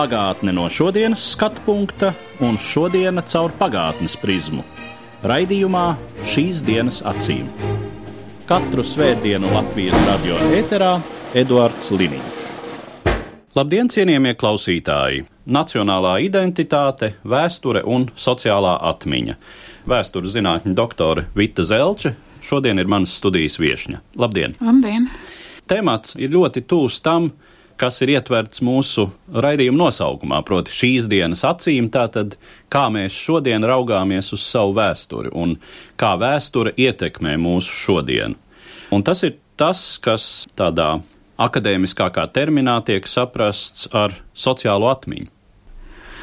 Pagātne no šodienas skatu punkta un šodienas caur pagātnes prizmu. Raidījumā šīs dienas acīm. Katru svētdienu Latvijas radio ēterā Eduards Liniņš. Labdien, cienījamie klausītāji! Nacionālā identitāte, vēsture un sociālā atmiņa. Vēstures zinātņu doktore Vita Zelče šodien ir manas studijas viesņa. Labdien! Labdien! Temats ir ļoti tūs tam, kas ir ietverts mūsu raidījuma nosaukumā, proti, šīs dienas acīm, tātad kā mēs šodien raugāmies uz savu vēsturi un kā vēsture ietekmē mūsu šodienu. Un tas ir tas, kas tādā akadēmiskākā terminā tiek saprasts ar sociālo atmiņu.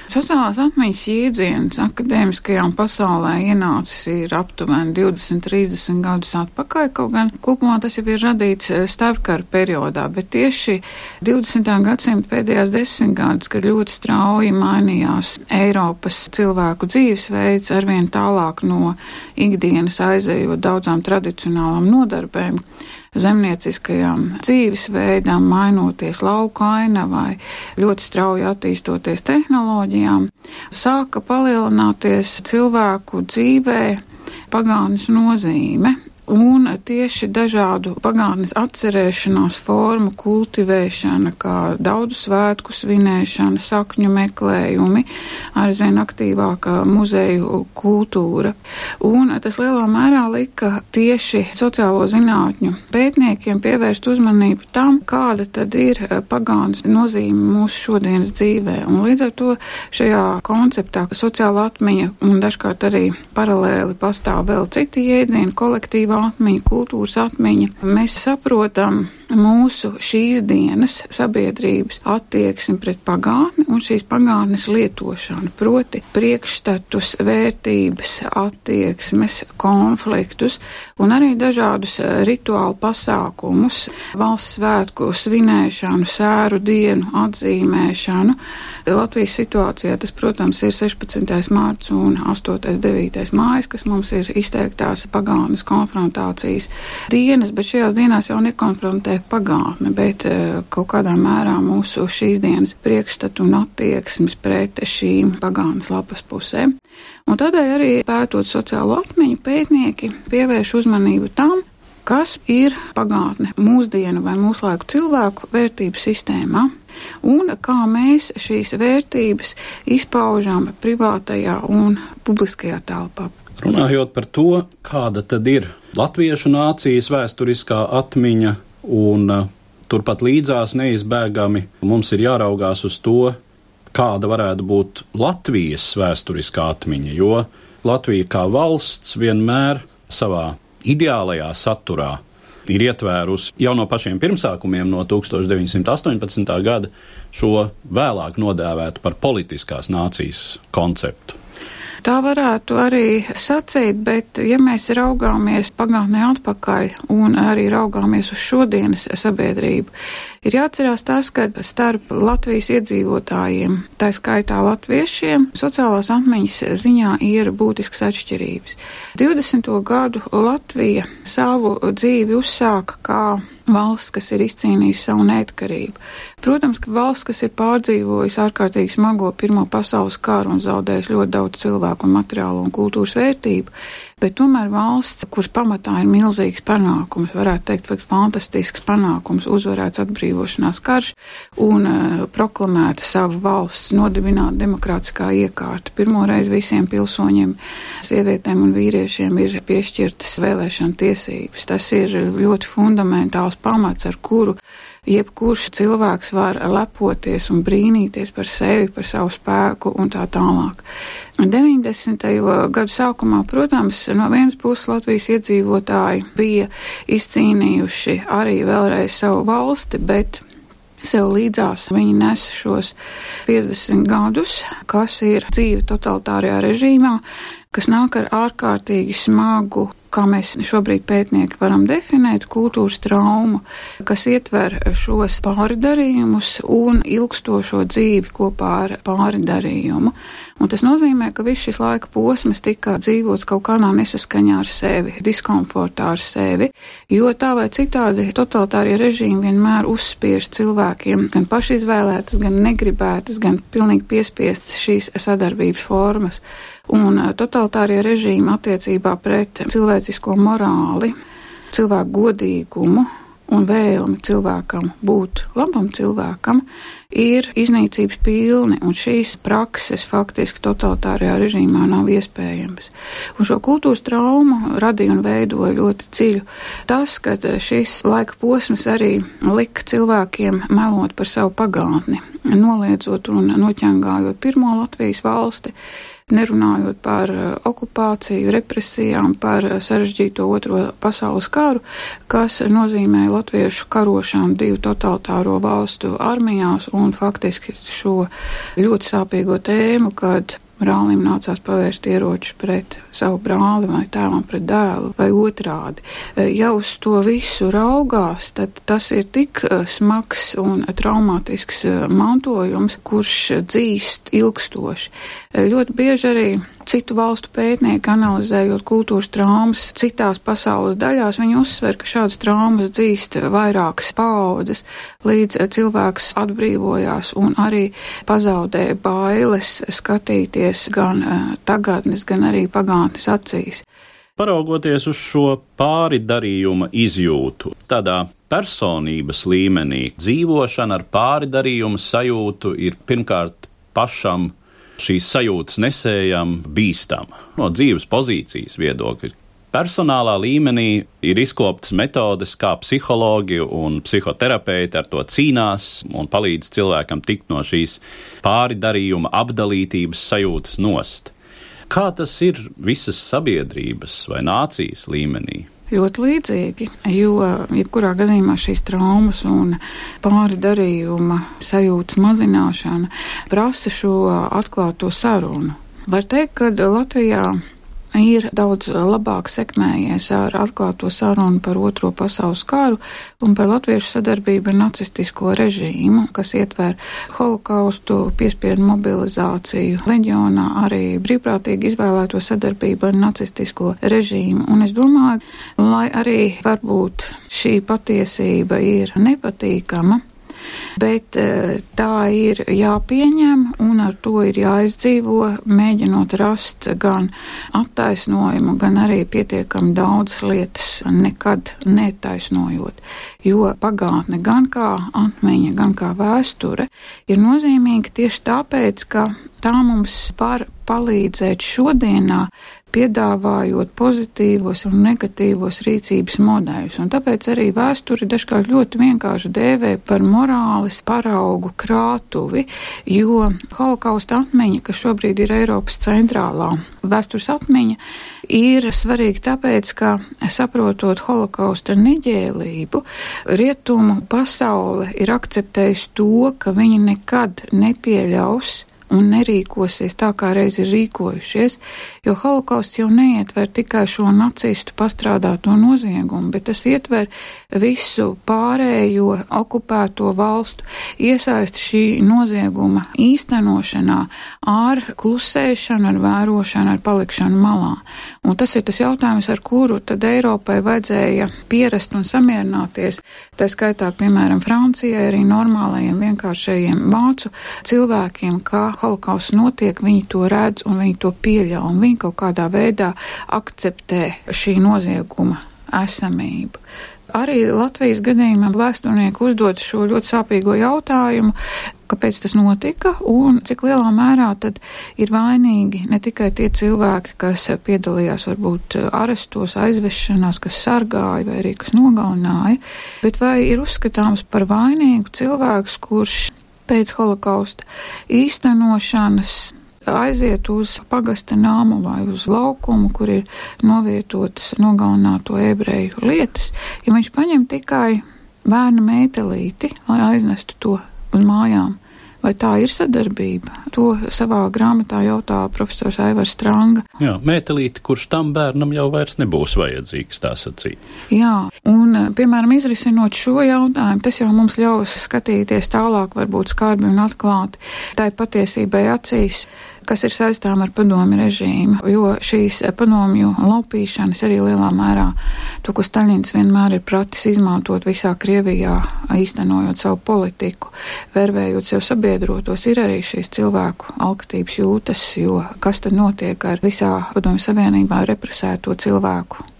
Sociālās atmiņas jēdziens akadēmiskajā pasaulē ienācis ir aptuveni 20-30 gadus atpakaļ, kaut gan kopumā tas jau ir radīts starpkara periodā, bet tieši 20. gadsimta pēdējās desmitgades, kad ļoti strauji mainījās Eiropas cilvēku dzīvesveids, arvien tālāk no ikdienas aizējot daudzām tradicionālām nodarbēm zemnieciskajām dzīvesveidām, mainoties lauku ainavai, ļoti strauji attīstoties tehnoloģijām, sāka palielināties cilvēku dzīvē pagānas nozīme Un tieši dažādu pagātnes atcerēšanās formu kultivēšana, kā daudzu svētku svinēšana, sakņu meklējumi, aizvien aktīvāka muzeju kultūra. Un tas lielā mērā lika tieši sociālo zinātņu pētniekiem pievērst uzmanību tam, kāda tad ir pagātnes nozīme mūsu šodienas dzīvē. Un līdz ar to šajā konceptā sociāla atmiņa un dažkārt arī paralēli pastāv vēl citi jēdzieni kolektīvā atmiņa, kultūras atmiņa. Mēs saprotam mūsu šīs dienas sabiedrības attieksmi pret pagātni un šīs pagātnes lietošanu, proti priekšstatus, vērtības, attieksmes, konfliktus un arī dažādus eh, rituālu pasākumus, valsts svētku svinēšanu, sēru dienu atzīmēšanu. Latvijas situācijā tas, protams, ir 16. mārts un 8. 9. mājas, kas mums ir izteiktās pagātnes konfrontācijas dienas, bet šajās dienās jau nekonfrontē pagātne, bet eh, kaut kādā mērā mūsu šīs dienas priekšstatu un attieksmes pret šīm pagātnes lapas pusēm. Un tādēļ arī pētot sociālo atmiņu, pētnieki pievērš uzmanību tam, kas ir pagātne mūsdienu vai mūsu laiku cilvēku vērtību sistēmā, un kā mēs šīs vērtības izpaužam privātajā un publiskajā telpā. Runājot par to, kāda tad ir latviešu nācijas vēsturiskā atmiņa un uh, turpat līdzās neizbēgami mums ir jāraugās uz to, kāda varētu būt Latvijas vēsturiskā atmiņa, jo Latvija kā valsts vienmēr savā ideālajā saturā ir ietvērusi jau no pašiem pirmsākumiem, no 1918. gada, šo vēlāk nodēvētu par politiskās nācijas konceptu. Tā varētu arī sacīt, bet ja mēs raugāmies pagātnē atpakaļ un arī raugāmies uz šodienas sabiedrību, ir jāatcerās tas, ka starp Latvijas iedzīvotājiem, tā skaitā latviešiem, sociālās atmiņas ziņā ir būtisks atšķirības. 20. gadu Latvija savu dzīvi uzsāka kā valsts, kas ir izcīnījusi savu neatkarību. Protams, ka valsts, kas ir pārdzīvojusi ārkārtīgi smago Pirmo pasaules karu un zaudējusi ļoti daudz cilvēku un materiālu un kultūras vērtību, bet tomēr valsts, kuras pamatā ir milzīgs panākums, varētu teikt, fantastisks panākums, uzvarēts atbrīvošanās karš un uh, proklamēta savu valsts, nodibināta demokrātiskā iekārta. Pirmoreiz visiem pilsoņiem, sievietēm un vīriešiem ir piešķirtas vēlēšana tiesības. Tas ir ļoti fundamentāls pamats, ar kuru jebkurš cilvēks var lepoties un brīnīties par sevi, par savu spēku un tā tālāk. 90. gadu sākumā, protams, no vienas puses Latvijas iedzīvotāji bija izcīnījuši arī vēlreiz savu valsti, bet sev līdzās viņi nes šos 50 gadus, kas ir dzīve totalitārajā režīmā, kas nāk ar ārkārtīgi smagu kā mēs šobrīd pētnieki varam definēt, kultūras traumu, kas ietver šos pāridarījumus un ilgstošo dzīvi kopā ar pāridarījumu. Un tas nozīmē, ka viss šis laika posms tika dzīvots kaut kādā nesaskaņā ar sevi, diskomfortā ar sevi, jo tā vai citādi totalitārie režīmi vienmēr uzspiež cilvēkiem gan pašizvēlētas, gan negribētas, gan pilnīgi piespiestas šīs sadarbības formas. Un totalitārie režīmi attiecībā pret cilvēcisko morāli, cilvēku godīgumu un vēlmi cilvēkam būt labam cilvēkam ir iznīcības pilni, un šīs prakses faktiski totalitārajā režīmā nav iespējamas. Un šo kultūras traumu radīja un veidoja ļoti dziļu tas, ka šis laika posms arī lika cilvēkiem melot par savu pagātni, noliedzot un noķengājot pirmo Latvijas valsti nerunājot par eh, okupāciju, represijām, par eh, sarežģīto otro pasaules karu, kas nozīmē latviešu karošanu divu totalitāro valstu armijās un faktiski šo ļoti sāpīgo tēmu, kad brālim nācās pavērst ieročus pret savu brāli vai tēvam pret dēlu vai otrādi. E, ja uz to visu raugās, tad tas ir tik e, smags un traumātisks e, mantojums, kurš dzīst ilgstoši. Ļoti bieži arī citu valstu pētnieki, analizējot kultūras traumas citās pasaules daļās, viņi uzsver, ka šādas traumas dzīst vairākas paudzes, līdz cilvēks atbrīvojās un arī pazaudē bailes skatīties gan tagadnes, gan arī pagātnes acīs. Paraugoties uz šo pāri darījuma izjūtu, tādā personības līmenī dzīvošana ar pāri darījumu sajūtu ir pirmkārt pašam šīs sajūtas nesējam bīstama no dzīves pozīcijas viedokļa. Personālā līmenī ir izkoptas metodes, kā psihologi un psihoterapeiti ar to cīnās un palīdz cilvēkam tikt no šīs pāridarījuma, apdalītības sajūtas nost. Kā tas ir visas sabiedrības vai nācijas līmenī? ļoti līdzīgi, jo jebkurā gadījumā šīs traumas un pāri darījuma sajūtas mazināšana prasa šo atklāto sarunu. Var teikt, ka Latvijā ir daudz labāk sekmējies ar atklāto sarunu par Otro pasaules karu un par latviešu sadarbību ar nacistisko režīmu, kas ietver holokaustu, piespiedu mobilizāciju, leģionā arī brīvprātīgi izvēlēto sadarbību ar nacistisko režīmu. Un es domāju, lai arī varbūt šī patiesība ir nepatīkama, bet eh, tā ir jāpieņem un ar to ir jāizdzīvo, mēģinot rast gan attaisnojumu, gan arī pietiekami daudz lietas nekad netaisnojot. Jo pagātne gan kā atmiņa, gan kā vēsture ir nozīmīga tieši tāpēc, ka tā mums var palīdzēt šodienā piedāvājot pozitīvos un negatīvos rīcības modeļus. Un tāpēc arī vēsturi dažkārt ļoti vienkārši dēvē par morāles paraugu krātuvi, jo holokausta atmiņa, kas šobrīd ir Eiropas centrālā vēstures atmiņa, ir svarīgi tāpēc, ka saprotot holokausta neģēlību, rietumu pasaule ir akceptējusi to, ka viņi nekad nepieļaus un nerīkosies tā, kā reiz ir rīkojušies, jo holokausts jau neietver tikai šo nacistu pastrādāto noziegumu, bet tas ietver visu pārējo okupēto valstu iesaisti šī nozieguma īstenošanā ar klusēšanu, ar vērošanu, ar palikšanu malā. Un tas ir tas jautājums, ar kuru tad Eiropai vajadzēja pierast un samierināties, tā skaitā, piemēram, Francijai, arī normālajiem vienkāršajiem vācu cilvēkiem, kā holokausts notiek, viņi to redz un viņi to pieļauj, un viņi kaut kādā veidā akceptē šī nozieguma esamību. Arī Latvijas gadījumā vēsturnieki uzdod šo ļoti sāpīgo jautājumu, kāpēc tas notika un cik lielā mērā tad ir vainīgi ne tikai tie cilvēki, kas piedalījās varbūt arestos, aizvešanās, kas sargāja vai arī kas nogalināja, bet vai ir uzskatāms par vainīgu cilvēks, kurš pēc holokausta īstenošanas aiziet uz pagasta nāmu vai uz laukumu, kur ir novietotas nogalināto ebreju lietas, ja viņš paņem tikai bērna meitelīti, lai aiznestu to uz mājām. Vai tā ir sadarbība? To savā grāmatā jautā profesors Aivars Stranga. Jā, mētelīte, kurš tam bērnam jau vairs nebūs vajadzīgs, tā sacīt. Jā, un, piemēram, izrisinot šo jautājumu, tas jau mums ļaus skatīties tālāk, varbūt skarbi un atklāti. Tā ir patiesībai acīs kas ir saistām ar padomi režīmu, jo šīs padomju laupīšanas arī lielā mērā to, ko Staļins vienmēr ir pratis izmantot visā Krievijā, īstenojot savu politiku, vervējot sev sabiedrotos, ir arī šīs cilvēku alkatības jūtas, jo kas tad notiek ar visā padomju savienībā represēto cilvēku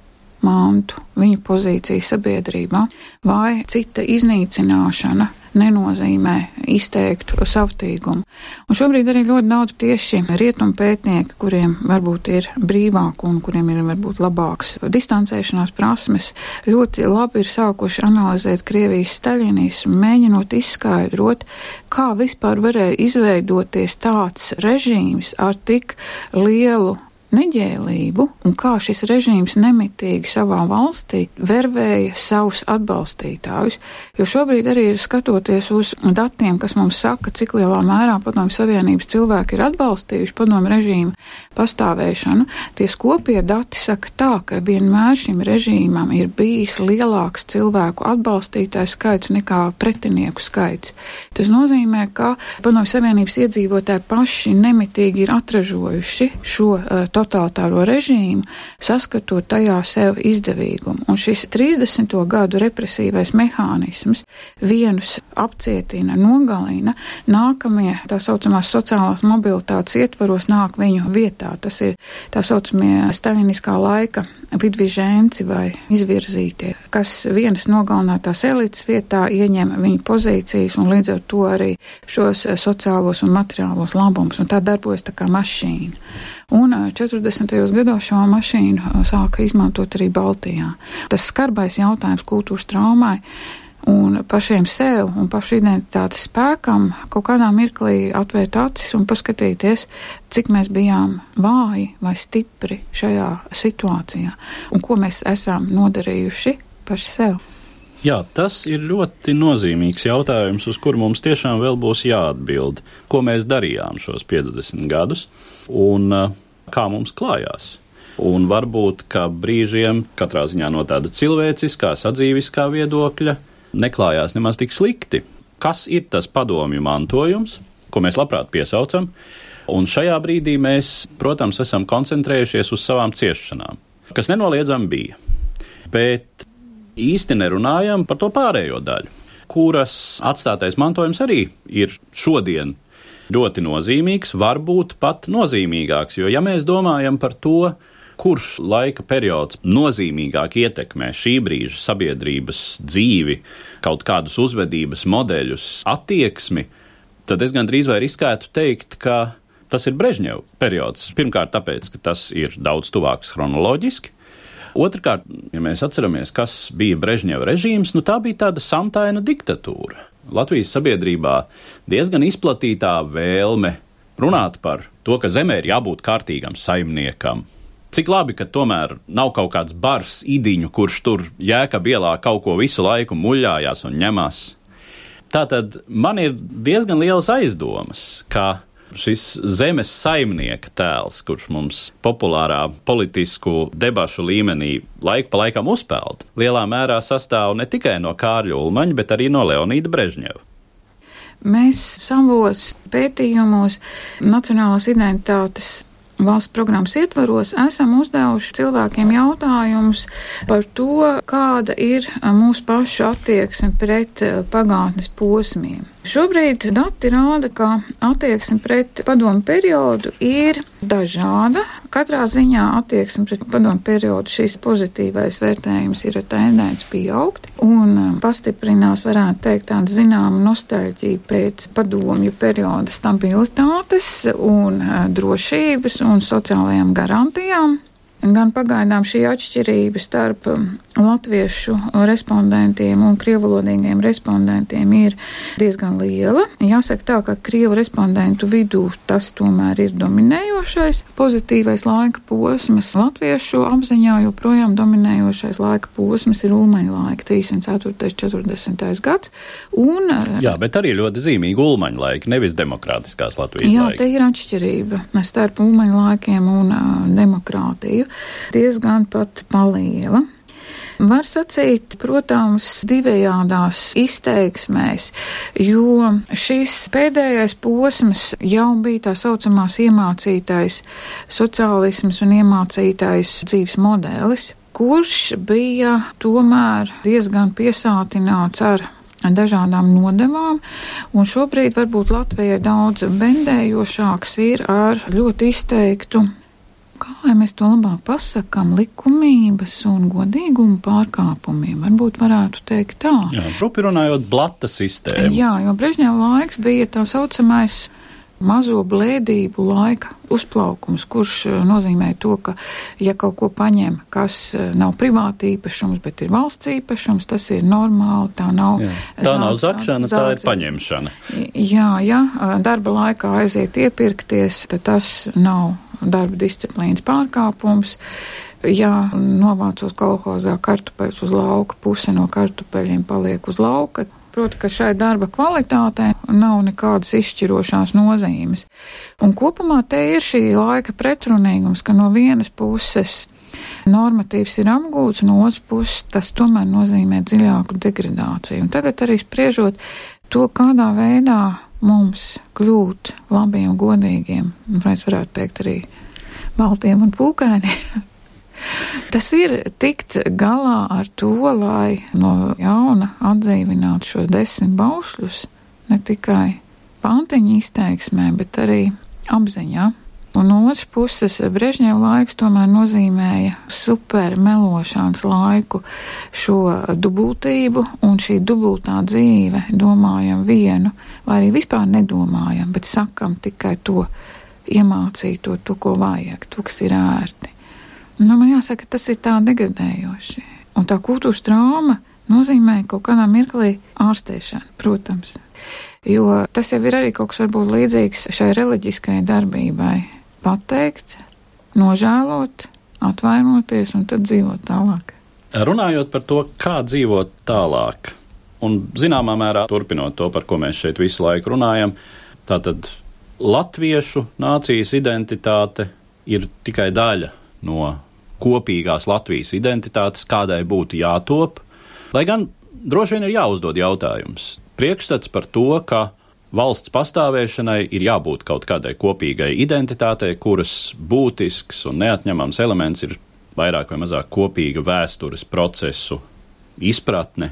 mantu, viņa pozīciju sabiedrībā, vai cita iznīcināšana nenozīmē izteiktu savtīgumu. Un šobrīd arī ļoti daudz tieši rietumu pētnieki, kuriem varbūt ir brīvāk un kuriem ir varbūt labāks distancēšanās prasmes, ļoti labi ir sākuši analizēt Krievijas staļinismu, mēģinot izskaidrot, kā vispār varēja izveidoties tāds režīms ar tik lielu neģēlību un kā šis režīms nemitīgi savā valstī vervēja savus atbalstītājus. Jo šobrīd arī ir skatoties uz datiem, kas mums saka, cik lielā mērā padomju savienības cilvēki ir atbalstījuši padomju režīmu pastāvēšanu, tie skopie dati saka tā, ka vienmēr šim režīmam ir bijis lielāks cilvēku atbalstītāju skaits nekā pretinieku skaits. Tas nozīmē, ka padomju savienības iedzīvotāji paši nemitīgi ir atražojuši šo uh, totalitāro režīmu, saskatot tajā sev izdevīgumu. Un šis 30. gadu represīvais mehānisms vienus apcietina, nogalina, nākamie tā saucamās sociālās mobilitātes ietvaros nāk viņu vietā. Tas ir tā saucamie staļiniskā laika vidviženci vai izvirzītie, kas vienas nogalinātās elites vietā ieņem viņu pozīcijas un līdz ar to arī šos sociālos un materiālos labumus, un tā darbojas tā kā mašīna. Un 40. gados šo mašīnu sāka izmantot arī Baltijā. Tas skarbais jautājums kultūras traumai un pašiem sev un pašu identitātes spēkam kaut kādā mirklī atvērt acis un paskatīties, cik mēs bijām vāji vai stipri šajā situācijā un ko mēs esam nodarījuši paši sev. Jā, tas ir ļoti nozīmīgs jautājums, uz kuru mums tiešām vēl būs jāatbild. Ko mēs darījām šos 50 gadus? un uh, kā mums klājās. Un varbūt, ka brīžiem, katrā ziņā no tāda cilvēciskā, sadzīviskā viedokļa, neklājās nemaz tik slikti. Kas ir tas padomju mantojums, ko mēs labprāt piesaucam? Un šajā brīdī mēs, protams, esam koncentrējušies uz savām ciešanām, kas nenoliedzami bija. Bet īsti nerunājam par to pārējo daļu, kuras atstātais mantojums arī ir šodien ļoti nozīmīgs, varbūt pat nozīmīgāks. Jo, ja mēs domājam par to, kurš laika periods nozīmīgāk ietekmē šī brīža sabiedrības dzīvi, kaut kādus uzvedības modeļus, attieksmi, tad es gandrīz vai riskētu teikt, ka tas ir Brežņeva periods. Pirmkārt, tāpēc, ka tas ir daudz tuvāks chronoloģiski. Otrakārt, ja mēs atceramies, kas bija Brežņeva režīms, nu tā bija tāda samtaina diktatūra. Latvijas sabiedrībā diezgan izplatītā vēlme runāt par to, ka zemē ir jābūt kārtīgam saimniekam. Cik labi, ka tomēr nav kaut kāds bars idiņu, kurš tur jēka bielā kaut ko visu laiku muļājās un ņemās. Tātad man ir diezgan liels aizdomas, ka šis zemes saimnieka tēls, kurš mums populārā politisku debašu līmenī laiku pa laikam uzpeld, lielā mērā sastāv ne tikai no Kārļa Ulmaņa, bet arī no Leonīda Brežņeva. Mēs savos pētījumos nacionālās identitātes valsts programmas ietvaros esam uzdevuši cilvēkiem jautājumus par to, kāda ir mūsu pašu attieksme pret pagātnes posmiem. Šobrīd dati rāda, ka attieksme pret padomu periodu ir dažāda. Katrā ziņā attieksme pret padomu periodu šīs pozitīvais vērtējums ir tendence pieaugt un pastiprinās, varētu teikt, tāda zināma nostalģija pēc padomju perioda stabilitātes un drošības un sociālajām garantijām. Gan pagaidām šī atšķirība starp latviešu respondentiem un krievalodīgiem respondentiem ir diezgan liela. Jāsaka tā, ka krievu respondentu vidū tas tomēr ir dominējošais pozitīvais laika posms. Latviešu apziņā joprojām dominējošais laika posms ir ulmaņa laika 34. 40. gads. Un, Jā, bet arī ļoti zīmīgi ulmaņa laika, nevis demokrātiskās Latvijas jā, laika. te ir atšķirība starp ulmaņa laikiem un uh, demokrātiju. Diezgan pat paliela. Var sacīt, protams, divējādās izteiksmēs, jo šis pēdējais posms jau bija tā saucamās iemācītais sociālisms un iemācītais dzīves modelis, kurš bija tomēr diezgan piesātināts ar dažādām nodevām, un šobrīd varbūt Latvijai daudz bendējošāks ir ar ļoti izteiktu kā lai mēs to labāk pasakām, likumības un godīguma pārkāpumiem. Varbūt varētu teikt tā. Jā, rupi runājot, blata sistēma. Jā, jo Brežņeva laiks bija tā saucamais mazo blēdību laika uzplaukums, kurš nozīmē to, ka, ja kaut ko paņem, kas nav privāti īpašums, bet ir valsts īpašums, tas ir normāli, tā nav. Jā. Tā nav zakšana, tā ir paņemšana. Jā, ja darba laikā aiziet iepirkties, tad tas nav darba disciplīnas pārkāpums. Ja novācot kolhozā kartupeļus uz lauka, puse no kartupeļiem paliek uz lauka, Proti, ka šai darba kvalitātē nav nekādas izšķirošās nozīmes. Un kopumā te ir šī laika pretrunīgums, ka no vienas puses normatīvs ir apgūts, no otras puses tas tomēr nozīmē dziļāku degradāciju. Un tagad arī spriežot to, kādā veidā mums kļūt labiem, godīgiem, un mēs varētu teikt arī baltiem un pūkainiem. Tas ir tikt galā ar to, lai no jauna atdzīvinātu šos desmit baušļus, ne tikai pantiņu izteiksmē, bet arī apziņā. Un no otras puses, Brežņeva laiks tomēr nozīmēja super melošanas laiku, šo dubultību, un šī dubultā dzīve domājam vienu, vai arī vispār nedomājam, bet sakam tikai to iemācīto, to, ko vajag, to, kas ir ērti. Nu, man jāsaka, tas ir tā degradējoši. Un tā kultūras trauma nozīmē kaut kādā mirklī ārstēšanu, protams. Jo tas jau ir arī kaut kas varbūt līdzīgs šai reliģiskajai darbībai pateikt, nožēlot, atvainoties un tad dzīvot tālāk. Runājot par to, kā dzīvot tālāk, un zināmā mērā turpinot to, par ko mēs šeit visu laiku runājam, tātad latviešu nācijas identitāte ir tikai daļa no kopīgās Latvijas identitātes, kādai būtu jātop, lai gan droši vien ir jāuzdod jautājums. Priekšstats par to, ka valsts pastāvēšanai ir jābūt kaut kādai kopīgai identitātei, kuras būtisks un neatņemams elements ir vairāk vai mazāk kopīga vēstures procesu izpratne,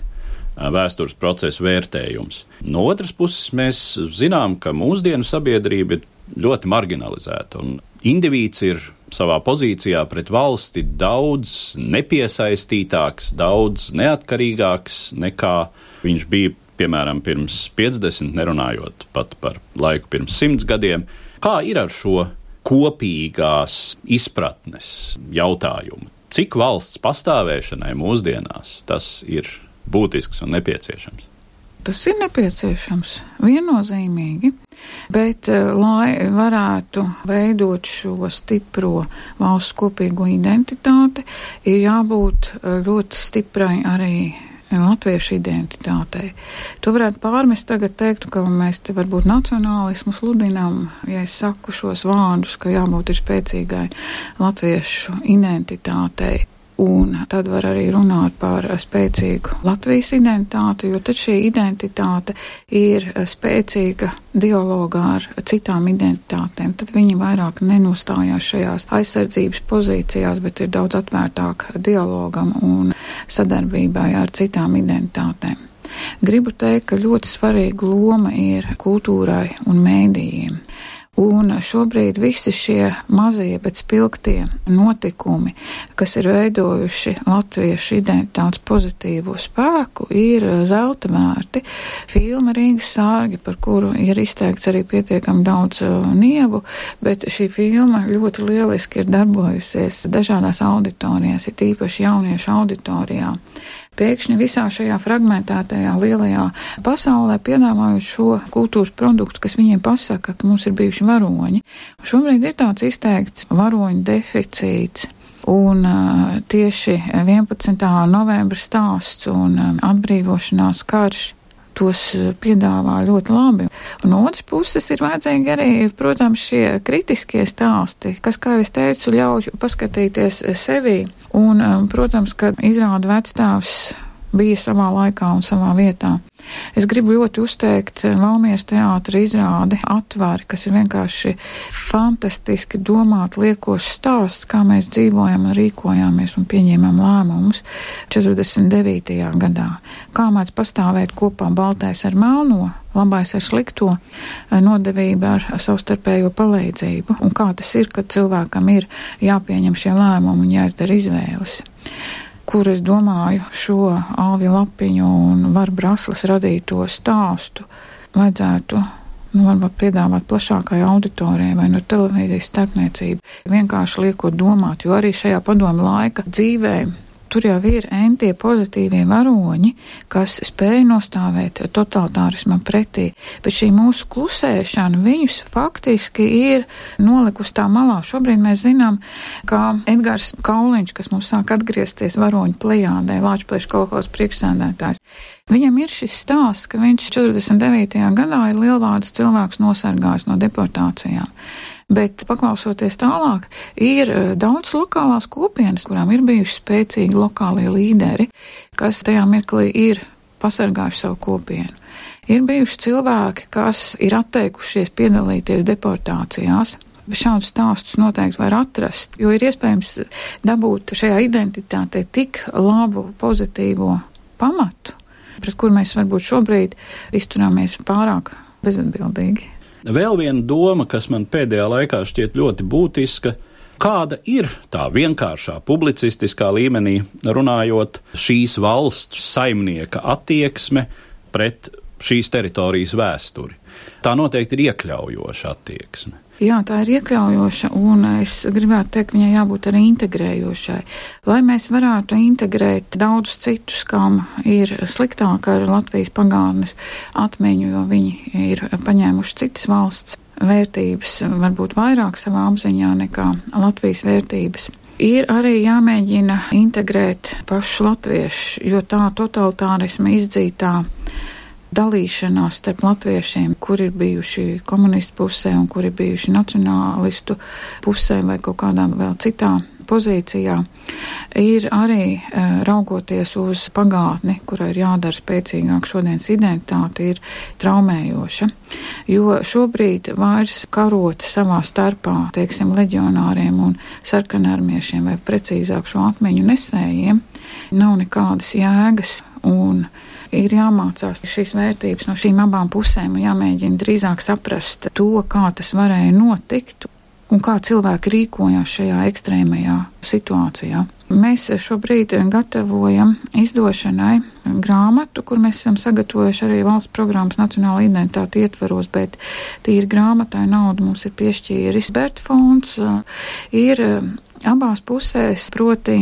vēstures procesu vērtējums. No otras puses, mēs zinām, ka mūsdienu sabiedrība ir ļoti marginalizēta, indivīds ir savā pozīcijā pret valsti daudz nepiesaistītāks, daudz neatkarīgāks nekā viņš bija piemēram, pirms 50, nerunājot pat par laiku pirms 100 gadiem. Kā ir ar šo kopīgās izpratnes jautājumu? Cik valsts pastāvēšanai mūsdienās tas ir būtisks un nepieciešams? Tas ir nepieciešams, viennozīmīgi, bet, eh, lai varētu veidot šo stipro valsts kopīgo identitāti, ir jābūt eh, ļoti stiprai arī latviešu identitātei. To varētu pārmest tagad teikt, ka mēs te varbūt nacionālismu sludinām, ja es saku šos vārdus, ka jābūt ir spēcīgai latviešu identitātei. Un tad var arī runāt par spēcīgu Latvijas identitāti, jo tad šī identitāte ir spēcīga dialogā ar citām identitātēm. Tad viņi vairāk nenostājās šajās aizsardzības pozīcijās, bet ir daudz atvērtāk dialogam un sadarbībai ar citām identitātēm. Gribu teikt, ka ļoti svarīga loma ir kultūrai un mēdījiem. Un šobrīd visi šie mazie, bet spilgtie notikumi, kas ir veidojuši latviešu identitātes pozitīvo spēku, ir zelta vērti. Filma Rīgas sārgi, par kuru ir izteikts arī pietiekami daudz uh, nievu, bet šī filma ļoti lieliski ir darbojusies dažādās auditorijās, ir tīpaši jauniešu auditorijā pēkšņi visā šajā fragmentētajā lielajā pasaulē piedāvājot šo kultūras produktu, kas viņiem pasaka, ka mums ir bijuši varoņi. Šobrīd ir tāds izteikts varoņu deficīts. Un tieši 11. novembra stāsts un atbrīvošanās karš tos piedāvā ļoti labi. Un no otras puses ir vajadzīgi arī, protams, šie kritiskie stāsti, kas, kā jau es teicu, ļauj paskatīties sevī Un, um, protams, ka izrāda vecstāvs bija savā laikā un savā vietā. Es gribu ļoti uzteikt Valmieras teātra izrādi atvari, kas ir vienkārši fantastiski domāt liekošs stāsts, kā mēs dzīvojam un rīkojāmies un pieņēmām lēmumus 49. gadā. Kā mēs pastāvēt kopā baltais ar melno, labais ar slikto, nodevība ar savstarpējo palīdzību, un kā tas ir, kad cilvēkam ir jāpieņem šie lēmumi un jāizdara izvēles kur es domāju šo Alvi Lapiņu un Varu Braslas radīto stāstu vajadzētu nu, varbūt piedāvāt plašākai auditorijai vai no televīzijas starpniecību. Vienkārši liekot domāt, jo arī šajā padomu laika dzīvē Tur jau ir entie pozitīvie varoņi, kas spēj nostāvēt totalitārismam pretī, bet šī mūsu klusēšana viņus faktiski ir nolikusi tā malā. Šobrīd mēs zinām, ka Edgars Kauliņš, kas mums sāk atgriezties varoņu plejādē, Lāčplēša kolekos priekšsēdētājs, viņam ir šis stāsts, ka viņš 49. gadā ir lielvārds cilvēks nosargājis no deportācijām. Bet, paklausoties tālāk, ir eh, daudz lokālās kopienas, kurām ir bijuši spēcīgi lokālie līderi, kas tajā mirklī ir pasargājuši savu kopienu. Ir bijuši cilvēki, kas ir atteikušies piedalīties deportācijās, Šādus stāstus noteikti var atrast, jo ir iespējams dabūt šajā identitātē tik labu, pozitīvo pamatu, pret kur mēs varbūt šobrīd izturāmies pārāk bezatbildīgi. Vēl viena doma, kas man pēdējā laikā šķiet ļoti būtiska, kāda ir tā vienkāršā publicistiskā līmenī runājot šīs valsts saimnieka attieksme pret šīs teritorijas vēsturi. Tā noteikti ir iekļaujoša attieksme. Jā, tā ir iekļaujoša, un es gribētu teikt, viņai jābūt arī integrējošai. Lai mēs varētu integrēt daudzus citus, kam ir sliktāk ar Latvijas pagātnes atmiņu, jo viņi ir paņēmuši citas valsts vērtības, varbūt vairāk savā apziņā nekā Latvijas vērtības. Ir arī jāmēģina integrēt pašu latviešu, jo tā totalitārisma izdzītā dalīšanās starp latviešiem, kuri ir bijuši komunistu pusē un kuri ir bijuši nacionālistu pusē vai kaut kādā vēl citā pozīcijā, ir arī e, raugoties uz pagātni, kurai ir jādara spēcīgāk šodienas identitāte, ir traumējoša. Jo šobrīd vairs karot savā starpā, teiksim, leģionāriem un sarkanarmiešiem vai precīzāk šo atmiņu nesējiem, nav nekādas jēgas un ir jāmācās šīs vērtības no šīm abām pusēm un jāmēģina drīzāk saprast to, kā tas varēja notikt un kā cilvēki rīkojās šajā ekstrēmajā situācijā. Mēs šobrīd gatavojam izdošanai grāmatu, kur mēs esam sagatavojuši arī valsts programmas nacionāla identitāte ietvaros, bet tīri grāmatai naudu mums ir piešķīris Berta fonds, ir abās pusēs, proti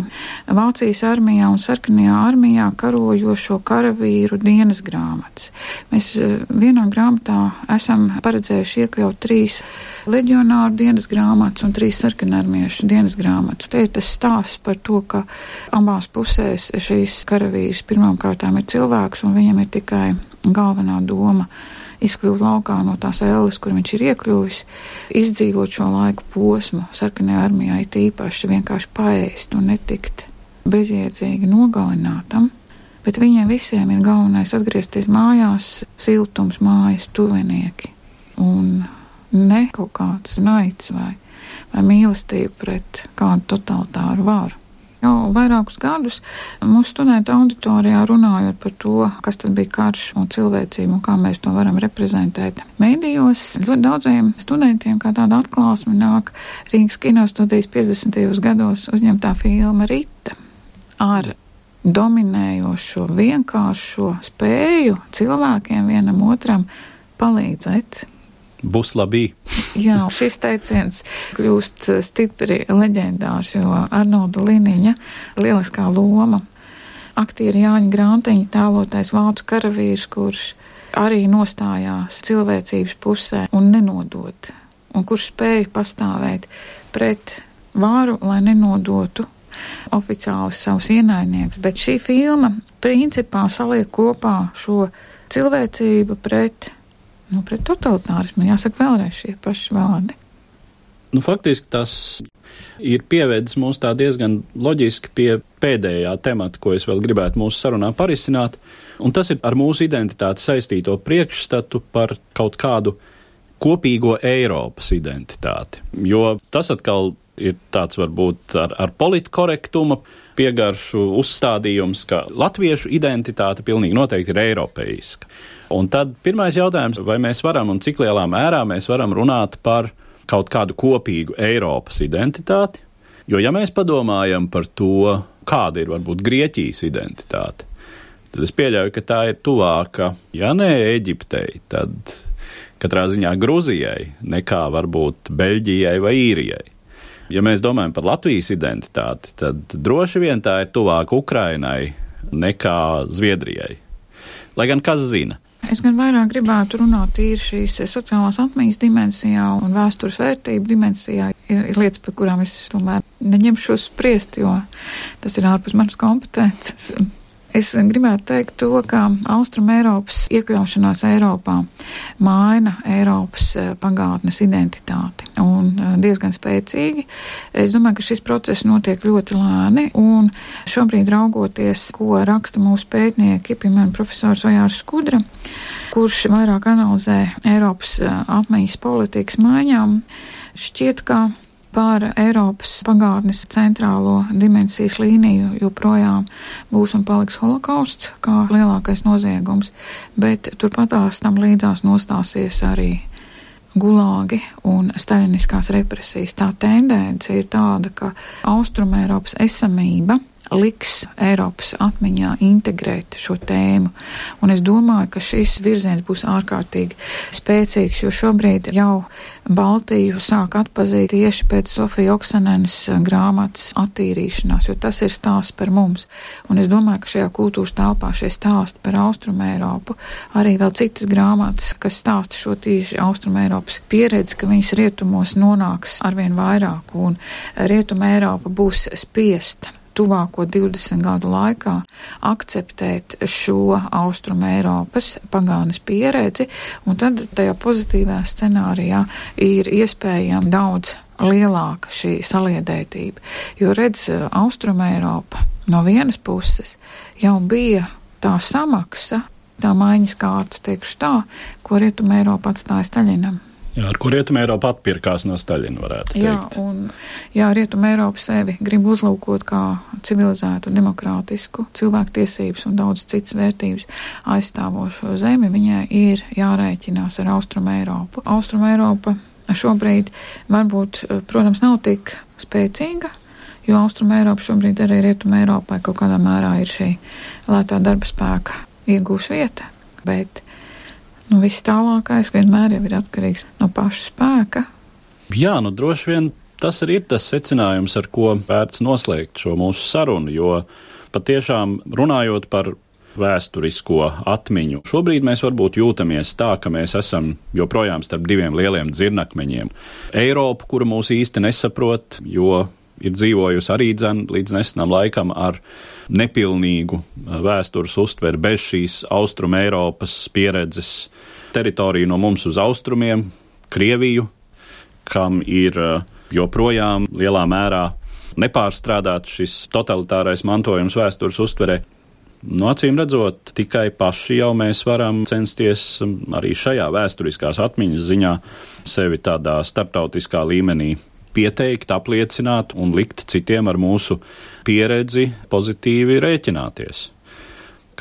Vācijas armijā un Sarkanajā armijā karojošo karavīru dienas grāmatas. Mēs eh, vienā grāmatā esam paredzējuši iekļaut trīs leģionāru dienas grāmatas un trīs sarkanarmiešu dienas grāmatas. Te ir tas stāsts par to, ka abās pusēs šīs karavīrs pirmām kārtām ir cilvēks un viņam ir tikai galvenā doma izkļūt laukā no tās ēles, kur viņš ir iekļuvis, izdzīvot šo laiku posmu sarkanajā armijā, it īpaši vienkārši paēst un netikt bezjēdzīgi nogalinātam. Bet viņiem visiem ir galvenais atgriezties mājās, siltums, mājas, tuvinieki un ne kaut kāds naids vai, vai mīlestība pret kādu totalitāru varu. Jau vairākus gadus mūsu studentu auditorijā runājot par to, kas tad bija karš un cilvēcība un kā mēs to varam reprezentēt. Mēdījos ļoti daudziem studentiem kā tāda atklāsme nāk Rīgas kinostudijas 50. gados uzņemtā filma Rita ar dominējošo, vienkāršo spēju cilvēkiem vienam otram palīdzēt būs labi. Jā, šis teiciens kļūst stipri leģendārs, jo Arnolda Liniņa lieliskā loma, aktieri Jāņa Grantiņa, tēlotais vācu karavīrs, kurš arī nostājās cilvēcības pusē un nenodot, un kurš spēja pastāvēt pret vāru, lai nenodotu oficiāli savus ienaidniekus. Bet šī filma principā saliek kopā šo cilvēcību pret nu, pret totalitārismu. Jāsaka vēlreiz šie paši vārdi. Nu, faktiski tas ir pievedis mūs tā diezgan loģiski pie pēdējā temata, ko es vēl gribētu mūsu sarunā parisināt, un tas ir ar mūsu identitāti saistīto priekšstatu par kaut kādu kopīgo Eiropas identitāti. Jo tas atkal ir tāds varbūt ar, ar politkorektuma piegaršu uzstādījums, ka latviešu identitāte pilnīgi noteikti ir eiropeiska. Un tad pirmais jautājums, vai mēs varam un cik lielā mērā mēs varam runāt par kaut kādu kopīgu Eiropas identitāti? Jo, ja mēs padomājam par to, kāda ir varbūt Grieķijas identitāte, tad es pieļauju, ka tā ir tuvāka, ja ne Eģiptei, tad katrā ziņā Gruzijai, nekā varbūt Beļģijai vai Īrijai. Ja mēs domājam par Latvijas identitāti, tad droši vien tā ir tuvāk Ukrainai nekā Zviedrijai. Lai gan kas zina, Es gan vairāk gribētu runāt tīri šīs sociālās apmaiņas dimensijā un vēstures vērtību dimensijā. Ir, ir lietas, par kurām es tomēr neņemšos spriest, jo tas ir ārpus manas kompetences. Es gribētu teikt to, ka Austrum Eiropas iekļaušanās Eiropā maina Eiropas eh, pagātnes identitāti un eh, diezgan spēcīgi. Es domāju, ka šis process notiek ļoti lēni un šobrīd raugoties, ko raksta mūsu pētnieki, piemēram, profesors Ojārs Skudra, kurš vairāk analizē Eiropas eh, apmaiņas politikas maiņām, šķiet, ka par Eiropas pagātnes centrālo dimensijas līniju joprojām būs un paliks holokausts kā lielākais noziegums, bet turpatās tam līdzās nostāsies arī gulāgi un staļiniskās represijas. Tā tendence ir tāda, ka Austrumēropas esamība liks Eiropas atmiņā integrēt šo tēmu. Un es domāju, ka šis virziens būs ārkārtīgi spēcīgs, jo šobrīd jau Baltiju sāk atpazīt tieši pēc Sofija Oksanenes grāmatas attīrīšanās, jo tas ir stāsts par mums. Un es domāju, ka šajā kultūras telpā šie stāsti par Austrumu Eiropu, arī vēl citas grāmatas, kas stāsta šo tieši Austrumu Eiropas pieredzi, ka viņas rietumos nonāks arvien vairāk un Rietuma Eiropa būs spiesta tuvāko 20 gadu laikā akceptēt šo Austrum Eiropas pagānes pieredzi, un tad tajā pozitīvā scenārijā ir iespējama daudz lielāka šī saliedētība. Jo redz, Austrum Eiropa no vienas puses jau bija tā samaksa, tā maiņas kārtas, teikšu tā, ko Rietuma Eiropa atstāja Staļinam. Jā, ar kur Rietuma Eiropa atpirkās no Staļina, varētu teikt. Jā, un jā, Rietuma Eiropa sevi grib uzlūkot kā civilizētu, demokrātisku, cilvēktiesības un daudz citas vērtības aizstāvošo zemi. Viņai ir jārēķinās ar Austrumu Eiropu. Austrumu Eiropa šobrīd varbūt, protams, nav tik spēcīga, jo Austrumu Eiropa šobrīd arī Rietuma Eiropai kaut kādā mērā ir šī lētā darba spēka iegūs vieta, bet Nu, viss tālākais vienmēr ir atkarīgs no paša spēka. Jā, nu droši vien tas arī ir tas secinājums, ar ko vērts noslēgt šo mūsu sarunu, jo patiešām runājot par vēsturisko atmiņu. Šobrīd mēs varbūt jūtamies tā, ka mēs esam joprojām starp diviem lieliem dzirnakmeņiem. Eiropu, kuru mūs īsti nesaprot, jo ir dzīvojusi arī dzen līdz nesenam laikam ar nepilnīgu vēstures uztveri bez šīs Austrum Eiropas pieredzes teritoriju no mums uz austrumiem, Krieviju, kam ir joprojām lielā mērā nepārstrādāts šis totalitārais mantojums vēstures uztverē. No acīm redzot, tikai paši jau mēs varam censties arī šajā vēsturiskās atmiņas ziņā sevi tādā starptautiskā līmenī pieteikt, apliecināt un likt citiem ar mūsu pieredzi pozitīvi rēķināties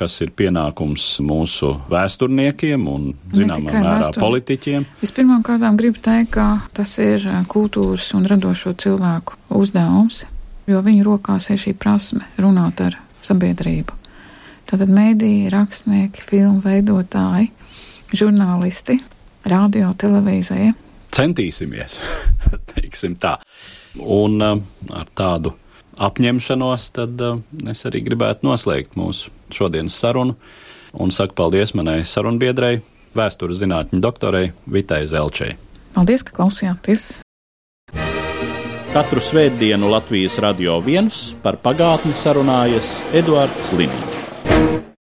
kas ir pienākums mūsu vēsturniekiem un, zināmā mērā, vēstur. politiķiem. Vispirmām kārtām gribu teikt, ka tas ir kultūras un radošo cilvēku uzdevums, jo viņu rokās ir šī prasme runāt ar sabiedrību. Tātad mēdīji, rakstnieki, filmu veidotāji, žurnālisti, radio, televīzija. Centīsimies, teiksim tā. Un uh, ar tādu apņemšanos, tad uh, es arī gribētu noslēgt mūsu šodienas sarunu un saku paldies manai sarunbiedrei, vēstures zinātņu doktorei Vitai Zelčai. Paldies, ka klausījāties! Katru svētdienu Latvijas radio viens par pagātni sarunājas Eduards Līniju.